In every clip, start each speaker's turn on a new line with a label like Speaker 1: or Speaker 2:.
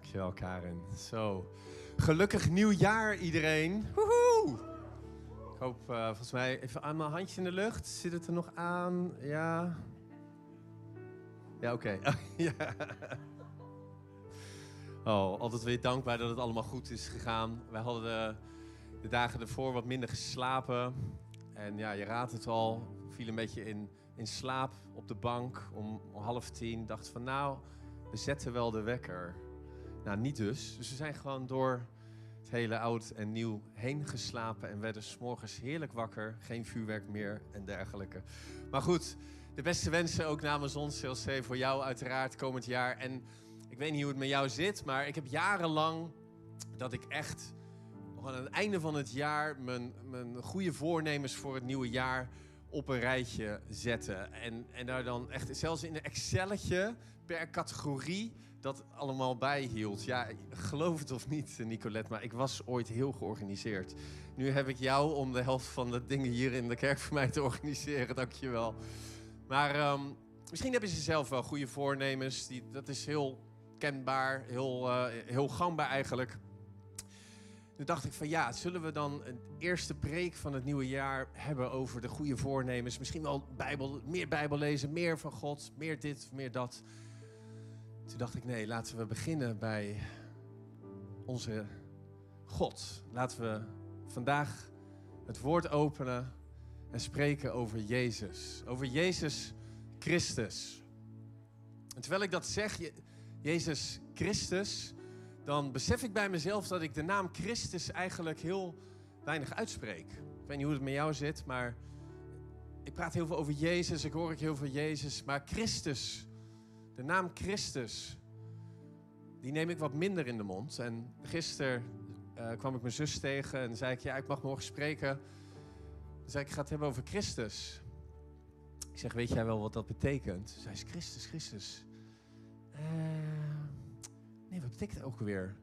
Speaker 1: Dankjewel, Karin. Zo. Gelukkig nieuwjaar, iedereen. Woehoe! Ik hoop, uh, volgens mij, even aan mijn handje in de lucht. Zit het er nog aan? Ja. Ja, oké. Ja. Oh, altijd weer dankbaar dat het allemaal goed is gegaan. Wij hadden de, de dagen ervoor wat minder geslapen. En ja, je raadt het al. Viel een beetje in, in slaap op de bank om, om half tien. Dacht van nou, we zetten wel de wekker. Nou, niet dus. Dus we zijn gewoon door het hele oud en nieuw heen geslapen en werden s'morgens heerlijk wakker. Geen vuurwerk meer en dergelijke. Maar goed, de beste wensen ook namens ons, CLC, voor jou uiteraard komend jaar. En ik weet niet hoe het met jou zit, maar ik heb jarenlang dat ik echt aan het einde van het jaar mijn, mijn goede voornemens voor het nieuwe jaar op een rijtje zette. En, en daar dan echt, zelfs in een Excelletje per categorie, dat allemaal bijhield. Ja, geloof het of niet, Nicolette, maar ik was ooit heel georganiseerd. Nu heb ik jou om de helft van de dingen hier in de kerk voor mij te organiseren. Dankjewel. Maar um, misschien hebben ze zelf wel goede voornemens. Die, dat is heel kenbaar, heel, uh, heel gangbaar eigenlijk. Toen dacht ik van ja, zullen we dan een eerste preek van het nieuwe jaar hebben over de goede voornemens? Misschien wel Bijbel, meer Bijbel lezen, meer van God, meer dit, meer dat. Toen dacht ik nee, laten we beginnen bij onze God. Laten we vandaag het woord openen en spreken over Jezus. Over Jezus Christus. En terwijl ik dat zeg, Jezus Christus, dan besef ik bij mezelf dat ik de naam Christus eigenlijk heel weinig uitspreek. Ik weet niet hoe het met jou zit, maar ik praat heel veel over Jezus, ik hoor ik heel veel Jezus, maar Christus, de naam Christus, die neem ik wat minder in de mond. En gisteren uh, kwam ik mijn zus tegen en zei ik, ja, ik mag morgen spreken. Dan zei ik, ik ga het hebben over Christus. Ik zeg, weet jij wel wat dat betekent? Zij is Christus, Christus. Uh, nee, wat betekent dat ook weer?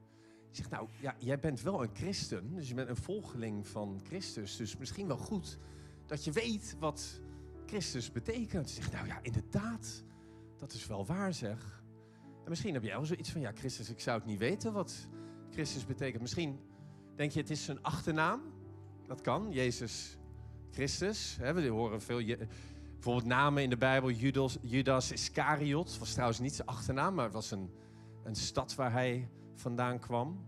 Speaker 1: Ik zeg, nou, ja, jij bent wel een christen, dus je bent een volgeling van Christus. Dus misschien wel goed dat je weet wat Christus betekent. Ze zegt, nou ja, inderdaad, dat is wel waar zeg. En misschien heb jij wel zoiets van, ja, Christus, ik zou het niet weten wat Christus betekent. Misschien denk je, het is zijn achternaam. Dat kan, Jezus Christus. We horen veel, bijvoorbeeld namen in de Bijbel. Judas, Judas Iscariot was trouwens niet zijn achternaam, maar was een een stad waar hij vandaan kwam.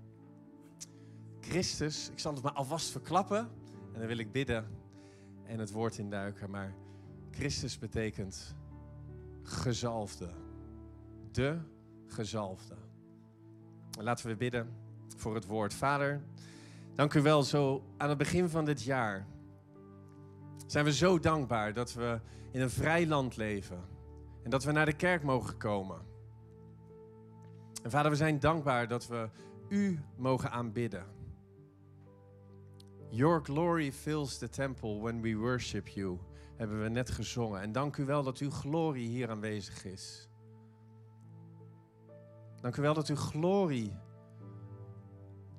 Speaker 1: Christus, ik zal het maar alvast verklappen en dan wil ik bidden en het woord induiken. Maar Christus betekent gezalfde. De gezalfde. Laten we bidden voor het woord. Vader, dank u wel zo aan het begin van dit jaar. Zijn we zo dankbaar dat we in een vrij land leven en dat we naar de kerk mogen komen. En vader, we zijn dankbaar dat we u mogen aanbidden. Your glory fills the temple when we worship you, hebben we net gezongen. En dank u wel dat uw glorie hier aanwezig is. Dank u wel dat uw glorie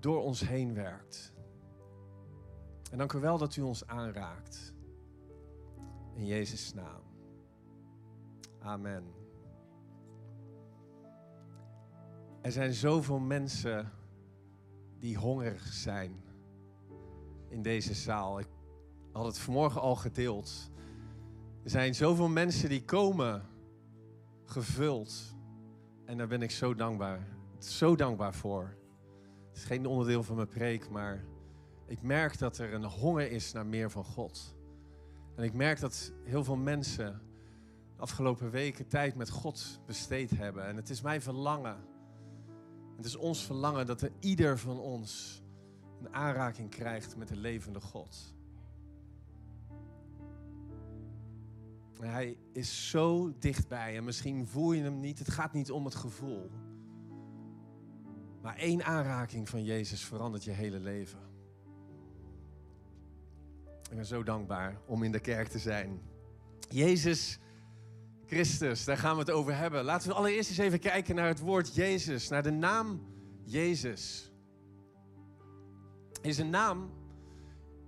Speaker 1: door ons heen werkt. En dank u wel dat u ons aanraakt. In Jezus' naam. Amen. Er zijn zoveel mensen die hongerig zijn in deze zaal. Ik had het vanmorgen al gedeeld. Er zijn zoveel mensen die komen gevuld. En daar ben ik zo dankbaar. Zo dankbaar voor. Het is geen onderdeel van mijn preek, maar ik merk dat er een honger is naar meer van God. En ik merk dat heel veel mensen de afgelopen weken tijd met God besteed hebben. En het is mijn verlangen het is ons verlangen dat er ieder van ons een aanraking krijgt met de levende God. Hij is zo dichtbij en misschien voel je hem niet. Het gaat niet om het gevoel. Maar één aanraking van Jezus verandert je hele leven. Ik ben zo dankbaar om in de kerk te zijn. Jezus Christus, daar gaan we het over hebben. Laten we allereerst eens even kijken naar het woord Jezus, naar de naam Jezus. Is een naam,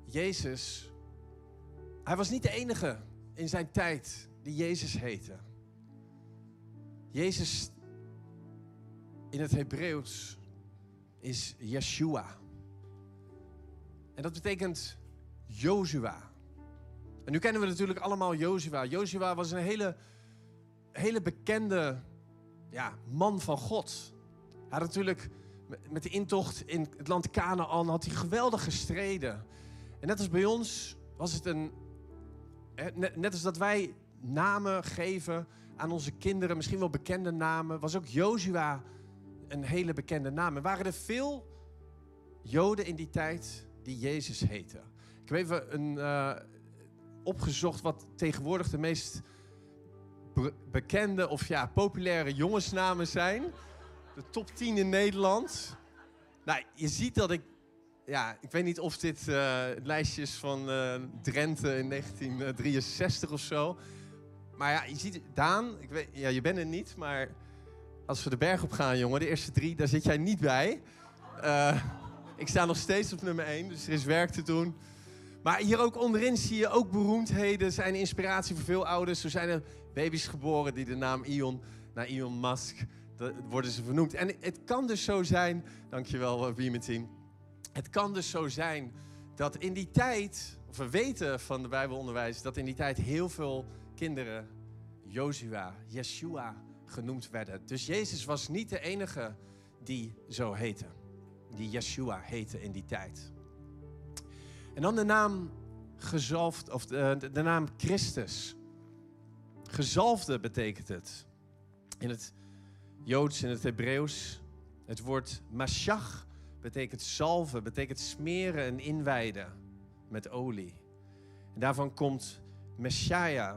Speaker 1: Jezus, hij was niet de enige in zijn tijd die Jezus heette. Jezus in het Hebreeuws is Yeshua. En dat betekent Jozua. En nu kennen we natuurlijk allemaal Jozua. Jozua was een hele, hele bekende ja, man van God. Hij had natuurlijk met de intocht in het land Canaan had hij geweldig gestreden. En net als bij ons was het een... Net als dat wij namen geven aan onze kinderen, misschien wel bekende namen, was ook Jozua een hele bekende naam. Er waren er veel Joden in die tijd die Jezus heten. Ik heb even een, uh, opgezocht wat tegenwoordig de meest bekende of ja, populaire jongensnamen zijn. De top 10 in Nederland. Nou, je ziet dat ik. Ja, ik weet niet of dit uh, lijstje is van uh, Drenthe in 1963 of zo. Maar ja, je ziet, Daan, ik weet, ja, je bent er niet, maar als we de berg op gaan, jongen, de eerste drie, daar zit jij niet bij. Uh, ik sta nog steeds op nummer 1, dus er is werk te doen. Maar hier ook onderin zie je ook beroemdheden, zijn inspiratie voor veel ouders. Zo zijn er baby's geboren die de naam Ion, naar Elon Musk, worden ze vernoemd. En het kan dus zo zijn, dankjewel Team. Het kan dus zo zijn dat in die tijd, of we weten van de Bijbelonderwijs, dat in die tijd heel veel kinderen Joshua, Yeshua genoemd werden. Dus Jezus was niet de enige die zo heette. Die Yeshua heette in die tijd. En dan de naam gezalfd, of de, de naam Christus. Gezalfde betekent het. In het Joods, in het Hebreeuws. Het woord Mashiach betekent zalven, betekent smeren en inwijden met olie. En daarvan komt Messiah,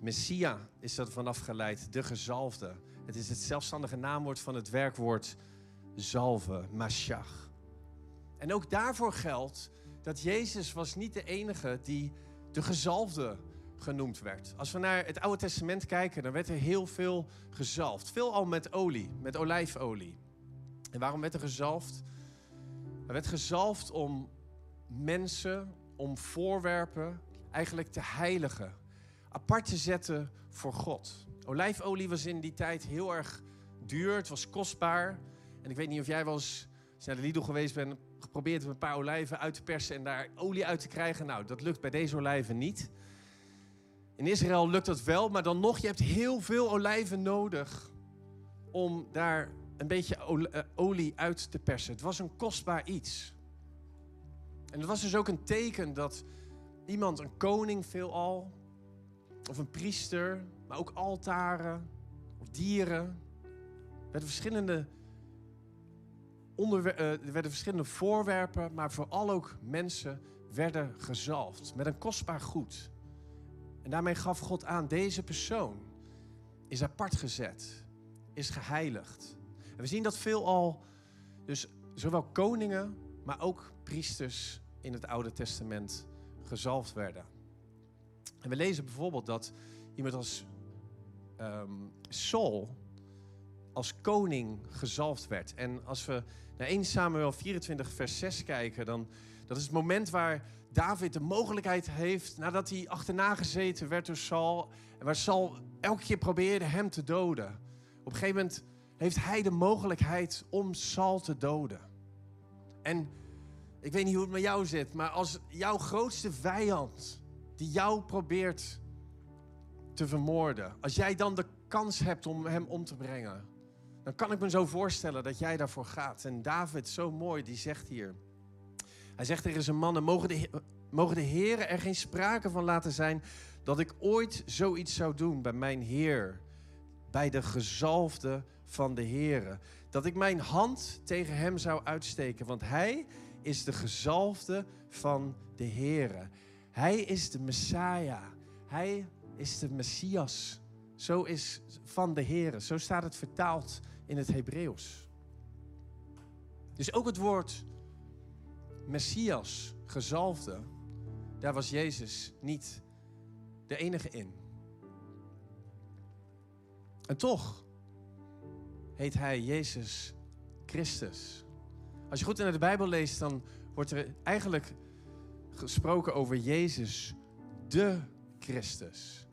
Speaker 1: Messia is dat vanaf geleid, de gezalfde. Het is het zelfstandige naamwoord van het werkwoord zalven, Mashiach. En ook daarvoor geldt dat Jezus was niet de enige die de gezalfde genoemd werd. Als we naar het Oude Testament kijken, dan werd er heel veel gezalfd. Veel al met olie, met olijfolie. En waarom werd er gezalfd? Er werd gezalfd om mensen, om voorwerpen eigenlijk te heiligen apart te zetten voor God. Olijfolie was in die tijd heel erg duur, het was kostbaar. En ik weet niet of jij wel eens, naar de Lidl geweest bent, geprobeerd een paar olijven uit te persen en daar olie uit te krijgen. Nou, dat lukt bij deze olijven niet. In Israël lukt dat wel, maar dan nog, je hebt heel veel olijven nodig om daar een beetje eh, olie uit te persen. Het was een kostbaar iets. En het was dus ook een teken dat iemand, een koning veelal, of een priester, maar ook altaren of dieren. Er werden verschillende, onderwer- er werden verschillende voorwerpen, maar vooral ook mensen werden gezalfd met een kostbaar goed. En daarmee gaf God aan, deze persoon is apart gezet, is geheiligd. En we zien dat veelal, dus zowel koningen, maar ook priesters in het Oude Testament gezalfd werden. En we lezen bijvoorbeeld dat iemand als um, Saul als koning gezalfd werd. En als we naar 1 Samuel 24 vers 6 kijken, dan dat is het moment waar David de mogelijkheid heeft, nadat hij achterna gezeten werd door Saul, en waar Saul elke keer probeerde hem te doden. Op een gegeven moment heeft hij de mogelijkheid om Saul te doden. En ik weet niet hoe het met jou zit, maar als jouw grootste vijand die jou probeert te vermoorden, als jij dan de kans hebt om hem om te brengen, dan kan ik me zo voorstellen dat jij daarvoor gaat. En David, zo mooi, die zegt hier. Hij zegt tegen zijn mannen: mogen de, mogen de heren er geen sprake van laten zijn dat ik ooit zoiets zou doen bij mijn Heer, bij de gezalfde van de Heren. Dat ik mijn hand tegen hem zou uitsteken, want hij is de gezalfde van de Heren. Hij is de Messiah. Hij is de Messias. Zo is van de Heer. Zo staat het vertaald in het Hebreeuws. Dus ook het woord Messias, gezalfde, daar was Jezus niet de enige in. En toch heet hij Jezus Christus. Als je goed naar de Bijbel leest, dan wordt er eigenlijk gesproken over Jezus, de Christus.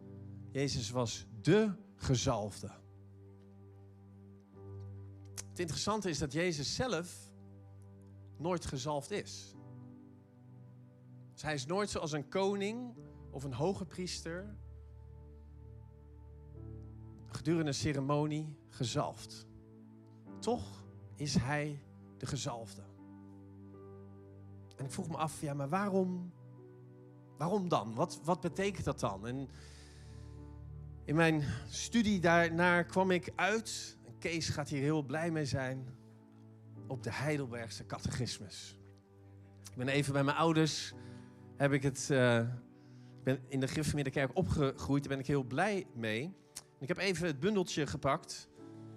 Speaker 1: Jezus was de gezalfde. Het interessante is dat Jezus zelf nooit gezalfd is. Dus hij is nooit zoals een koning of een hoge priester gedurende een ceremonie gezalfd. Toch is hij de gezalfde. En ik vroeg me af, ja, maar waarom, waarom dan? Wat, wat betekent dat dan? En in mijn studie daarnaar kwam ik uit, en Kees gaat hier heel blij mee zijn, op de Heidelbergse catechismus. Ik ben even bij mijn ouders, heb ik het, uh, ben in de Griffemeerde Kerk opgegroeid, daar ben ik heel blij mee. Ik heb even het bundeltje gepakt,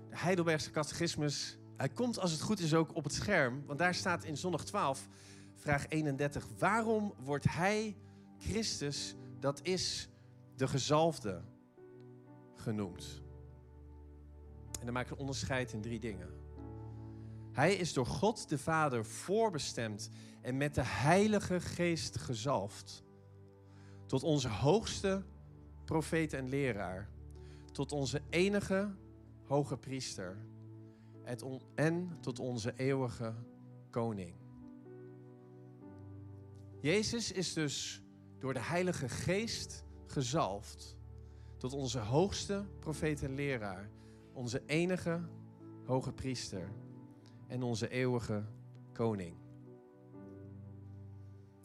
Speaker 1: de Heidelbergse catechismus. Hij komt als het goed is ook op het scherm, want daar staat in zondag 12, vraag 31, waarom wordt hij Christus, dat is de gezalfde, genoemd? En dan maak ik een onderscheid in drie dingen. Hij is door God de Vader voorbestemd en met de Heilige Geest gezalfd. Tot onze hoogste profeet en leraar. Tot onze enige hoge priester. En tot onze eeuwige koning. Jezus is dus door de Heilige Geest gezalfd. Tot onze hoogste profeet en leraar. Onze enige hoge priester en onze eeuwige koning.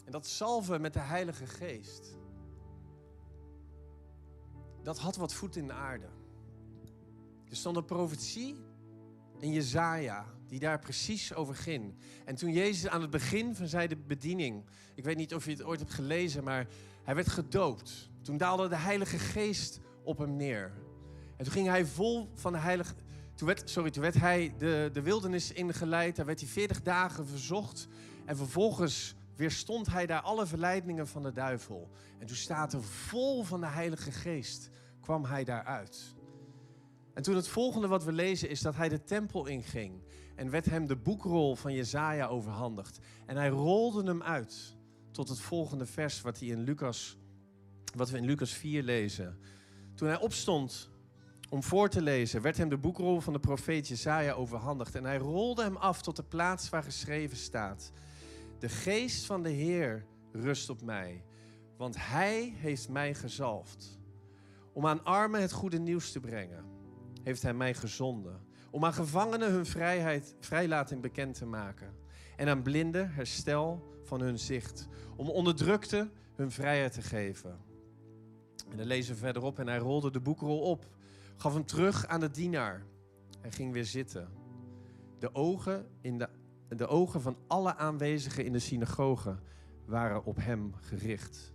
Speaker 1: En dat salven met de Heilige Geest, dat had wat voet in de aarde. Er stond een profetie in Jezaja die daar precies over ging. En toen Jezus aan het begin van zijn bediening, ik weet niet of je het ooit hebt gelezen, maar hij werd gedoopt. Toen daalde de Heilige Geest op hem neer. En toen ging hij vol van de Heilige toen werd, sorry, toen werd hij de, de wildernis ingeleid. Daar werd hij 40 dagen verzocht. En vervolgens weerstond hij daar alle verleidingen van de duivel. En toen staat er vol van de Heilige Geest kwam hij daaruit. En toen het volgende wat we lezen is dat hij de tempel inging. En werd hem de boekrol van Jezaja overhandigd. En hij rolde hem uit tot het volgende vers wat, in Lucas, wat we in Lucas 4 lezen. Toen hij opstond om voor te lezen, werd hem de boekrol van de profeet Jesaja overhandigd. En hij rolde hem af tot de plaats waar geschreven staat. De geest van de Heer rust op mij, want hij heeft mij gezalfd. Om aan armen het goede nieuws te brengen, heeft hij mij gezonden. Om aan gevangenen hun vrijheid, vrijlating bekend te maken. En aan blinden herstel van hun zicht. Om onderdrukten hun vrijheid te geven. En dan lezen we verderop en hij rolde de boekrol op gaf hem terug aan de dienaar en ging weer zitten. De ogen, in de, de ogen van alle aanwezigen in de synagoge waren op hem gericht.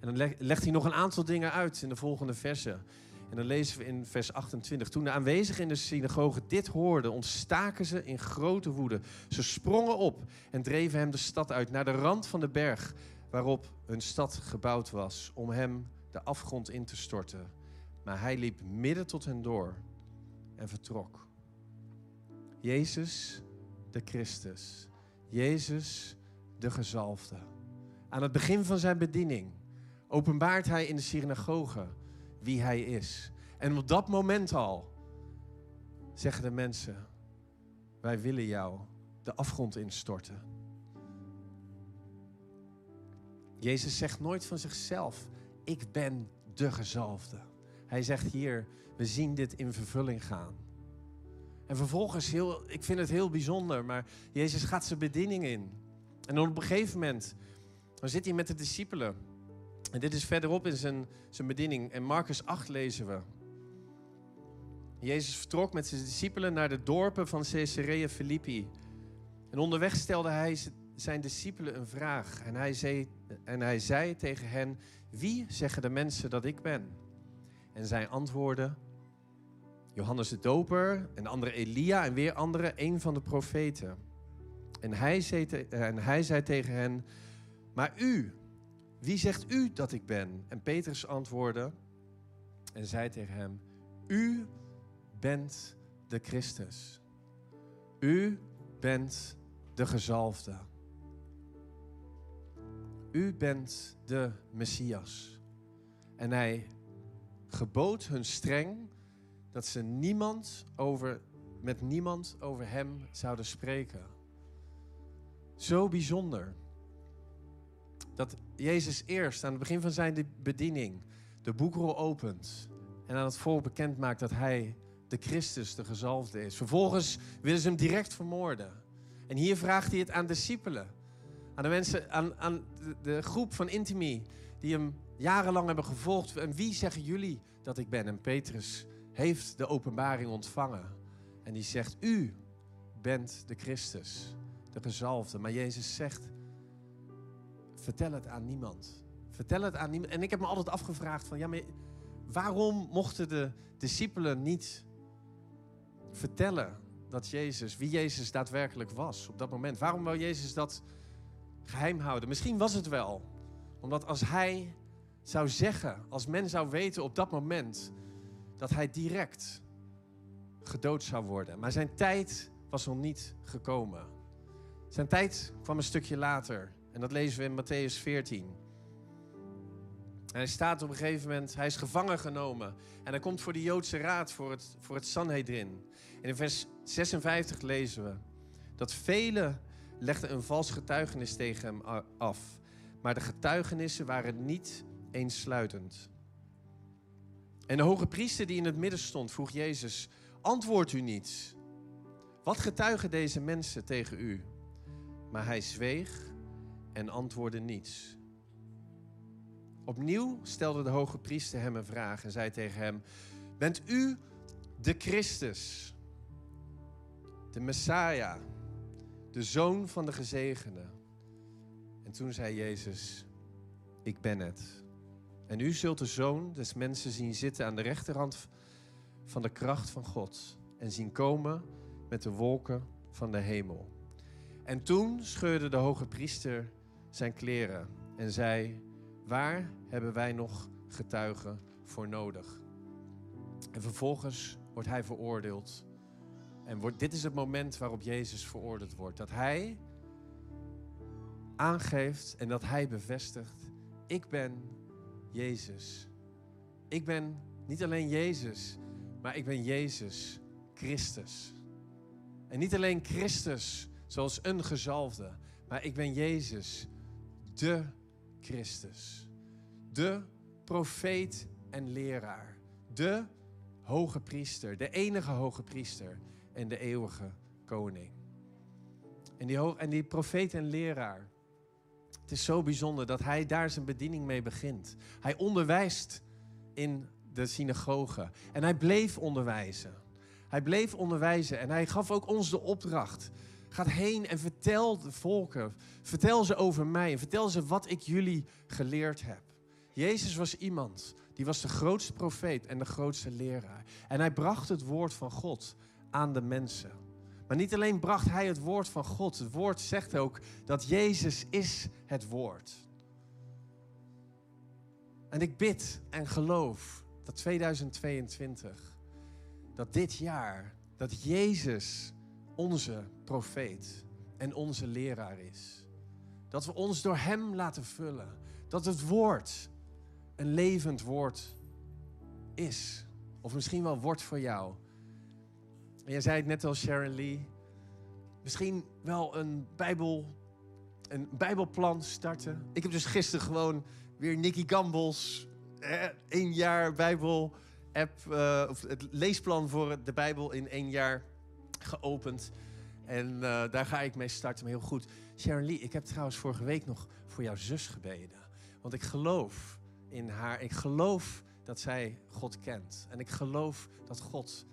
Speaker 1: En dan legt hij nog een aantal dingen uit in de volgende versen. En dan lezen we in vers 28. Toen de aanwezigen in de synagoge dit hoorden, ontstaken ze in grote woede. Ze sprongen op en dreven hem de stad uit, naar de rand van de berg waarop hun stad gebouwd was, om hem de afgrond in te storten. Maar hij liep midden tot hen door en vertrok. Jezus de Christus. Jezus de gezalfde. Aan het begin van zijn bediening openbaart hij in de synagoge wie hij is. En op dat moment al zeggen de mensen: Wij willen jou de afgrond instorten. Jezus zegt nooit van zichzelf: Ik ben de gezalfde. Hij zegt hier, we zien dit in vervulling gaan. En vervolgens, heel, ik vind het heel bijzonder, maar Jezus gaat zijn bediening in. En op een gegeven moment, dan zit hij met de discipelen. En dit is verderop in zijn, zijn bediening. En Marcus 8 lezen we. Jezus vertrok met zijn discipelen naar de dorpen van Caesarea Philippi. En onderweg stelde hij zijn discipelen een vraag. En hij, zei, en hij zei tegen hen, wie zeggen de mensen dat ik ben? En zij antwoordden, Johannes de Doper, en de andere Elia en weer andere, een van de profeten. En hij, zei en hij zei tegen hen, maar u, wie zegt u dat ik ben? En Petrus antwoordde en zei tegen hem, u bent de Christus. U bent de gezalfde. U bent de Messias. En hij gebood hun streng dat ze niemand over met niemand over hem zouden spreken. Zo bijzonder. Dat Jezus eerst aan het begin van zijn bediening de boekrol opent en aan het volk bekend maakt dat hij de Christus, de gezalfde is. Vervolgens willen ze hem direct vermoorden. En hier vraagt hij het aan discipelen. Aan de mensen, aan, aan de, groep van Intimi, die hem jarenlang hebben gevolgd. En wie zeggen jullie dat ik ben? En Petrus heeft de openbaring ontvangen. En die zegt, u bent de Christus, de gezalfde. Maar Jezus zegt, vertel het aan niemand. Vertel het aan niemand. En ik heb me altijd afgevraagd van, ja, maar waarom mochten de discipelen niet vertellen dat Jezus, wie Jezus daadwerkelijk was op dat moment? Waarom wou Jezus dat geheim houden? Misschien was het wel, omdat als hij zou zeggen, als men zou weten op dat moment dat hij direct gedood zou worden. Maar zijn tijd was nog niet gekomen. Zijn tijd kwam een stukje later. En dat lezen we in Matthäus 14. En hij staat op een gegeven moment, hij is gevangen genomen. En hij komt voor de Joodse raad, voor het, voor het Sanhedrin. En in vers 56 lezen we dat velen legden een vals getuigenis tegen hem af. Maar de getuigenissen waren niet eensluitend. En de hoge priester die in het midden stond, vroeg Jezus: Antwoordt u niets? Wat getuigen deze mensen tegen u? Maar hij zweeg en antwoordde niets. Opnieuw stelde de hoge priester hem een vraag en zei tegen hem: Bent u de Christus, de Messiah, de zoon van de gezegende? En toen zei Jezus: Ik ben het. En u zult de zoon des mensen zien zitten aan de rechterhand van de kracht van God en zien komen met de wolken van de hemel. En toen scheurde de hoge priester zijn kleren en zei: Waar hebben wij nog getuigen voor nodig? En vervolgens wordt hij veroordeeld. En wordt, dit is het moment waarop Jezus veroordeeld wordt. Dat hij aangeeft en dat hij bevestigt: Ik ben Jezus. Ik ben niet alleen Jezus, maar ik ben Jezus Christus. En niet alleen Christus zoals een gezalfde, maar ik ben Jezus, de Christus. De profeet en leraar. De hoge priester, de enige hoge priester en de eeuwige koning. En die, en die profeet en leraar, het is zo bijzonder dat hij daar zijn bediening mee begint. Hij onderwijst in de synagoge en hij bleef onderwijzen. Hij bleef onderwijzen en hij gaf ook ons de opdracht. Ga heen en vertel de volken, vertel ze over mij en vertel ze wat ik jullie geleerd heb. Jezus was iemand, die was de grootste profeet en de grootste leraar. En hij bracht het woord van God aan de mensen. Maar niet alleen bracht hij het woord van God. Het woord zegt ook dat Jezus is het woord. En ik bid en geloof dat 2022, dat dit jaar, dat Jezus onze profeet en onze leraar is. Dat we ons door Hem laten vullen. Dat het woord een levend woord is. Of misschien wel wordt voor jou. En jij zei het net al, Sharon Lee. Misschien wel een, Bijbel, een Bijbelplan starten. Ik heb dus gisteren gewoon weer Nicky Gambles eh, jaar Bijbel-app, of het leesplan voor de Bijbel in één jaar geopend. En uh, daar ga ik mee starten, maar heel goed. Sharon Lee, ik heb trouwens vorige week nog voor jouw zus gebeden. Want ik geloof in haar. Ik geloof dat zij God kent. En ik geloof dat God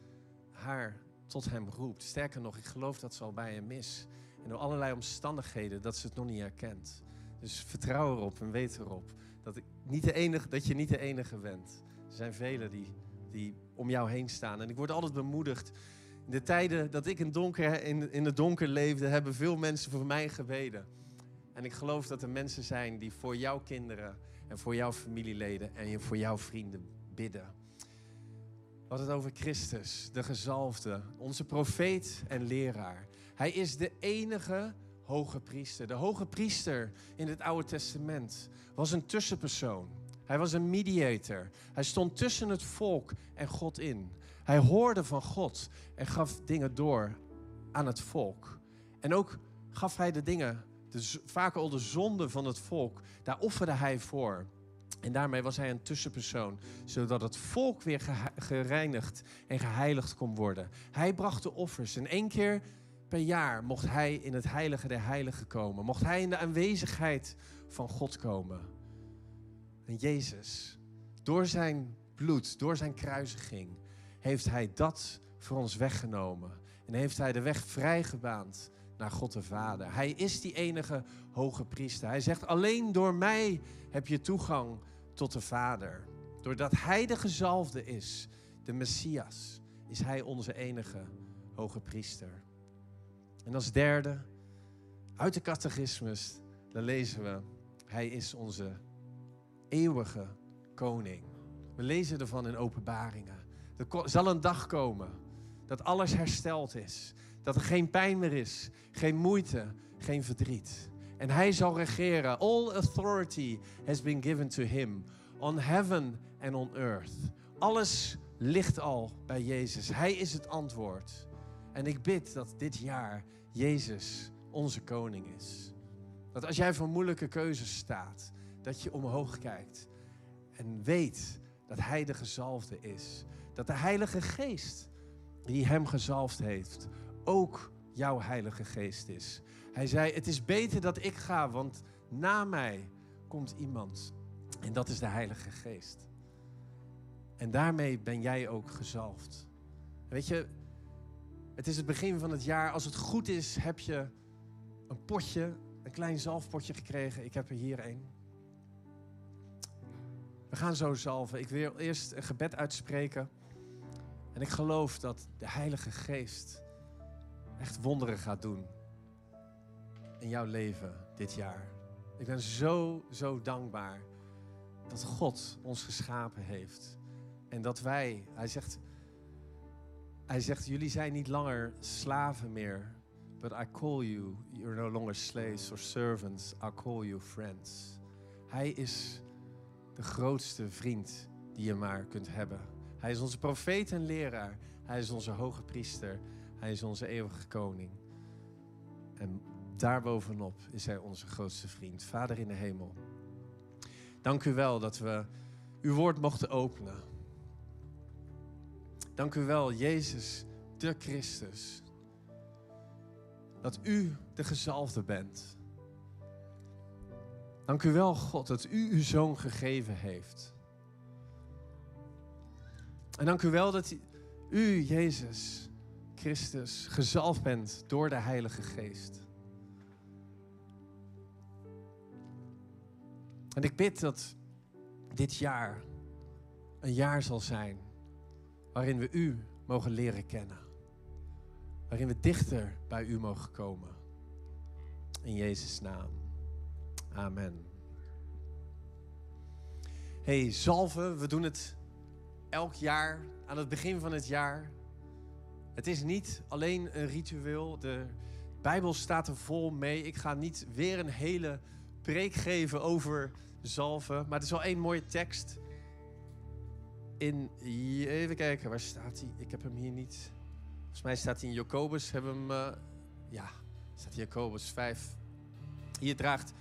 Speaker 1: haar tot hem roept. Sterker nog, ik geloof dat ze al bij hem is. En door allerlei omstandigheden dat ze het nog niet herkent. Dus vertrouw erop en weet erop dat, ik niet de enige, dat je niet de enige bent. Er zijn velen die, die om jou heen staan. En ik word altijd bemoedigd. In de tijden dat ik in, donker, in, in het donker leefde, hebben veel mensen voor mij gebeden. En ik geloof dat er mensen zijn die voor jouw kinderen en voor jouw familieleden en voor jouw vrienden bidden. Wat het over Christus, de gezalfde, onze profeet en leraar. Hij is de enige hoge priester. De hoge priester in het Oude Testament was een tussenpersoon. Hij was een mediator. Hij stond tussen het volk en God in. Hij hoorde van God en gaf dingen door aan het volk. En ook gaf hij de dingen, de, vaak al de zonden van het volk, daar offerde hij voor. En daarmee was hij een tussenpersoon, zodat het volk weer gereinigd en geheiligd kon worden. Hij bracht de offers en één keer per jaar mocht hij in het heilige der heiligen komen. Mocht hij in de aanwezigheid van God komen. En Jezus, door zijn bloed, door zijn kruisiging, heeft hij dat voor ons weggenomen. En heeft hij de weg vrijgebaand naar God de Vader. Hij is die enige hoge priester. Hij zegt, alleen door mij heb je toegang tot de Vader. Doordat hij de gezalfde is, de Messias, is hij onze enige hoge priester. En als derde, uit de catechismus, dan lezen we, hij is onze eeuwige koning. We lezen ervan in openbaringen. Er zal een dag komen dat alles hersteld is. Dat er geen pijn meer is, geen moeite, geen verdriet. En hij zal regeren. All authority has been given to him on heaven and on earth. Alles ligt al bij Jezus. Hij is het antwoord. En ik bid dat dit jaar Jezus onze koning is. Dat als jij voor moeilijke keuzes staat, dat je omhoog kijkt en weet dat Hij de gezalfde is. Dat de Heilige Geest die Hem gezalfd heeft, ook jouw Heilige Geest is. Hij zei, het is beter dat ik ga, want na mij komt iemand. En dat is de Heilige Geest. En daarmee ben jij ook gezalfd. Weet je, het is het begin van het jaar. Als het goed is, heb je een potje, een klein zalfpotje gekregen. Ik heb er hier een. We gaan zo zalven. Ik wil eerst een gebed uitspreken. En ik geloof dat de Heilige Geest echt wonderen gaat doen in jouw leven dit jaar. Ik ben zo, zo dankbaar dat God ons geschapen heeft. En dat wij, hij zegt, hij zegt, jullie zijn niet langer slaven meer. But I call you, you're no longer slaves or servants. I call you friends. Hij is de grootste vriend die je maar kunt hebben. Hij is onze profeet en leraar. Hij is onze hoge priester. Hij is onze eeuwige koning. En daarbovenop is hij onze grootste vriend. Vader in de hemel. Dank u wel dat we uw woord mochten openen. Dank u wel, Jezus, de Christus. Dat u de gezalfde bent. Dank u wel, God, dat u uw zoon gegeven heeft. En dank u wel dat u, Jezus Christus, gezalfd bent door de Heilige Geest. En ik bid dat dit jaar een jaar zal zijn waarin we u mogen leren kennen. Waarin we dichter bij u mogen komen. In Jezus' naam. Amen. Hey, zalven, we doen het elk jaar aan het begin van het jaar. Het is niet alleen een ritueel. De Bijbel staat er vol mee. Ik ga niet weer een hele preek geven over zalven. Maar er is wel één mooie tekst in, even kijken, waar staat hij? Ik heb hem hier niet. Volgens mij staat hij in Jacobus. Hebben hem, uh, ja, staat hier Jacobus 5. Hier draagt,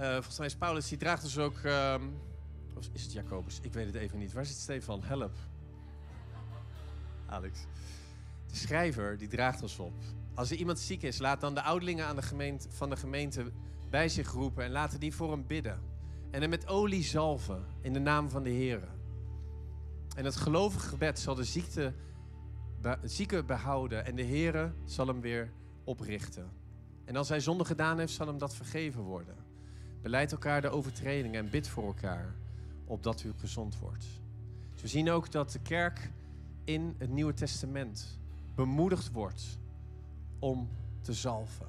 Speaker 1: uh, volgens mij is Paulus, die draagt dus ook, um, of is het Jacobus? Ik weet het even niet. Waar zit Stefan? Help. Alex. De schrijver, die draagt ons op. Als er iemand ziek is, laat dan de ouderlingen aan de gemeente, van de gemeente bij zich roepen en laten die voor hem bidden. En hem met olie zalven in de naam van de Heer. En het gelovige gebed zal de ziekte, zieke behouden en de Heere zal hem weer oprichten. En als hij zonde gedaan heeft, zal hem dat vergeven worden. Beleid elkaar de overtredingen en bid voor elkaar, opdat u gezond wordt. Dus we zien ook dat de kerk in het Nieuwe Testament bemoedigd wordt om te zalven.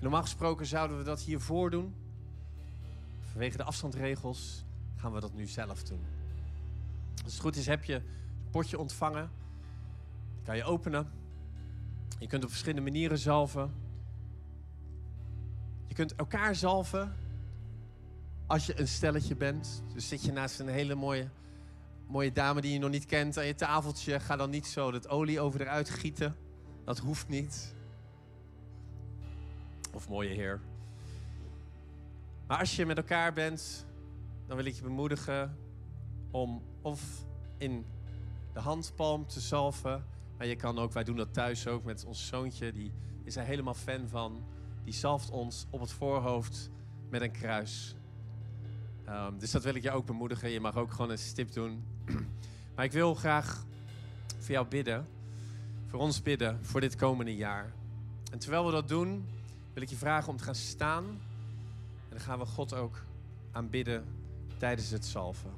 Speaker 1: Normaal gesproken zouden we dat hiervoor doen. Vanwege de afstandregels gaan we dat nu zelf doen. Als het goed is, heb je een potje ontvangen. kan je openen. Je kunt op verschillende manieren zalven. Je kunt elkaar zalven als je een stelletje bent. Dus zit je naast een hele mooie mooie dame die je nog niet kent aan je tafeltje, ga dan niet zo dat olie over eruit gieten. Dat hoeft niet. Of mooie heer. Maar als je met elkaar bent, dan wil ik je bemoedigen om of in de handpalm te zalven. Maar je kan ook, wij doen dat thuis ook met ons zoontje, die is er helemaal fan van. Die zalft ons op het voorhoofd met een kruis. Um, dus dat wil ik je ook bemoedigen. Je mag ook gewoon een stip doen. maar ik wil graag voor jou bidden. Voor ons bidden voor dit komende jaar. En terwijl we dat doen, wil ik je vragen om te gaan staan. En dan gaan we God ook aanbidden tijdens het salven.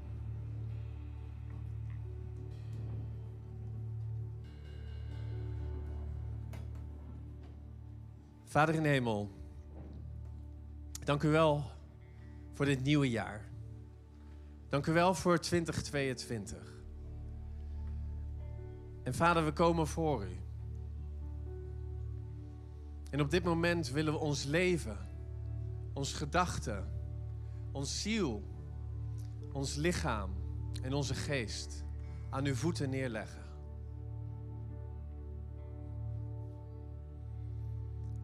Speaker 1: Vader in hemel, dank u wel voor dit nieuwe jaar. Dank u wel voor 2022. En vader, we komen voor u. En op dit moment willen we ons leven, ons gedachten, ons ziel, ons lichaam en onze geest aan uw voeten neerleggen.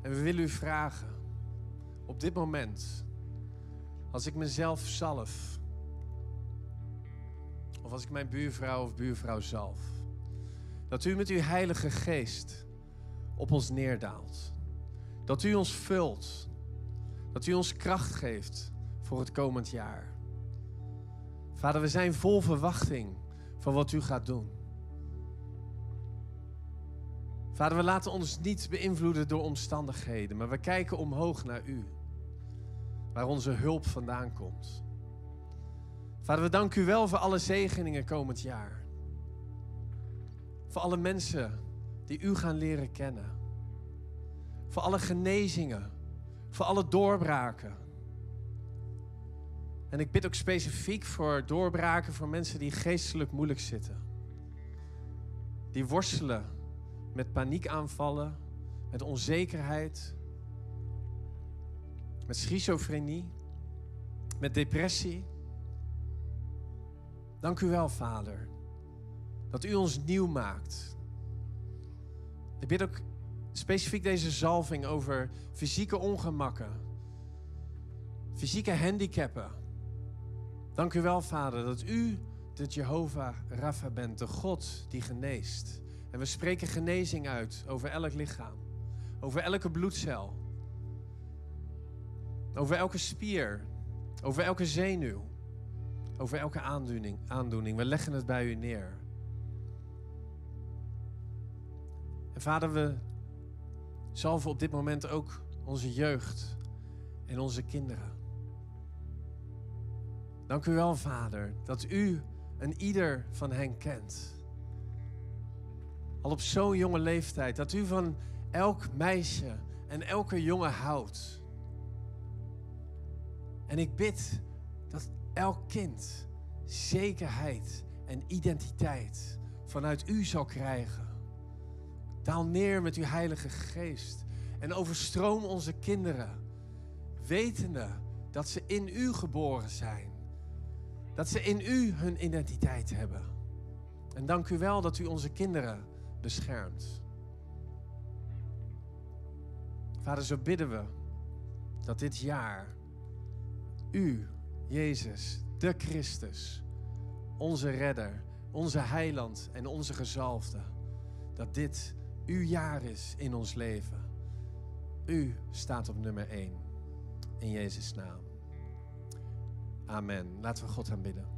Speaker 1: En we willen u vragen, op dit moment, als ik mezelf zalf, of als ik mijn buurvrouw of buurvrouw zalf, dat u met uw Heilige Geest op ons neerdaalt. Dat u ons vult. Dat u ons kracht geeft voor het komend jaar. Vader, we zijn vol verwachting van wat u gaat doen. Vader, we laten ons niet beïnvloeden door omstandigheden, maar we kijken omhoog naar u, waar onze hulp vandaan komt. Vader, we danken u wel voor alle zegeningen komend jaar. Voor alle mensen die u gaan leren kennen. Voor alle genezingen, voor alle doorbraken. En ik bid ook specifiek voor doorbraken voor mensen die geestelijk moeilijk zitten. Die worstelen met paniekaanvallen, met onzekerheid, met schizofrenie, met depressie. Dank u wel, Vader, dat u ons nieuw maakt. Ik bid ook specifiek deze zalving over fysieke ongemakken, fysieke handicappen. Dank u wel, Vader, dat u de Jehovah Rapha bent, de God die geneest. En we spreken genezing uit over elk lichaam, over elke bloedcel, over elke spier, over elke zenuw, over elke aandoening. aandoening. We leggen het bij u neer. En vader, we zalven op dit moment ook onze jeugd en onze kinderen. Dank u wel, Vader, dat u een ieder van hen kent al op zo'n jonge leeftijd, dat u van elk meisje en elke jongen houdt. En ik bid dat elk kind zekerheid en identiteit vanuit u zal krijgen. Daal neer met uw Heilige Geest en overstroom onze kinderen, wetende dat ze in u geboren zijn. Dat ze in u hun identiteit hebben. En dank u wel dat u onze kinderen beschermt. Vader, zo bidden we dat dit jaar U, Jezus, de Christus, onze redder, onze heiland en onze gezalfde, dat dit uw jaar is in ons leven. U staat op nummer 1. In Jezus' naam. Amen. Laten we God aanbidden.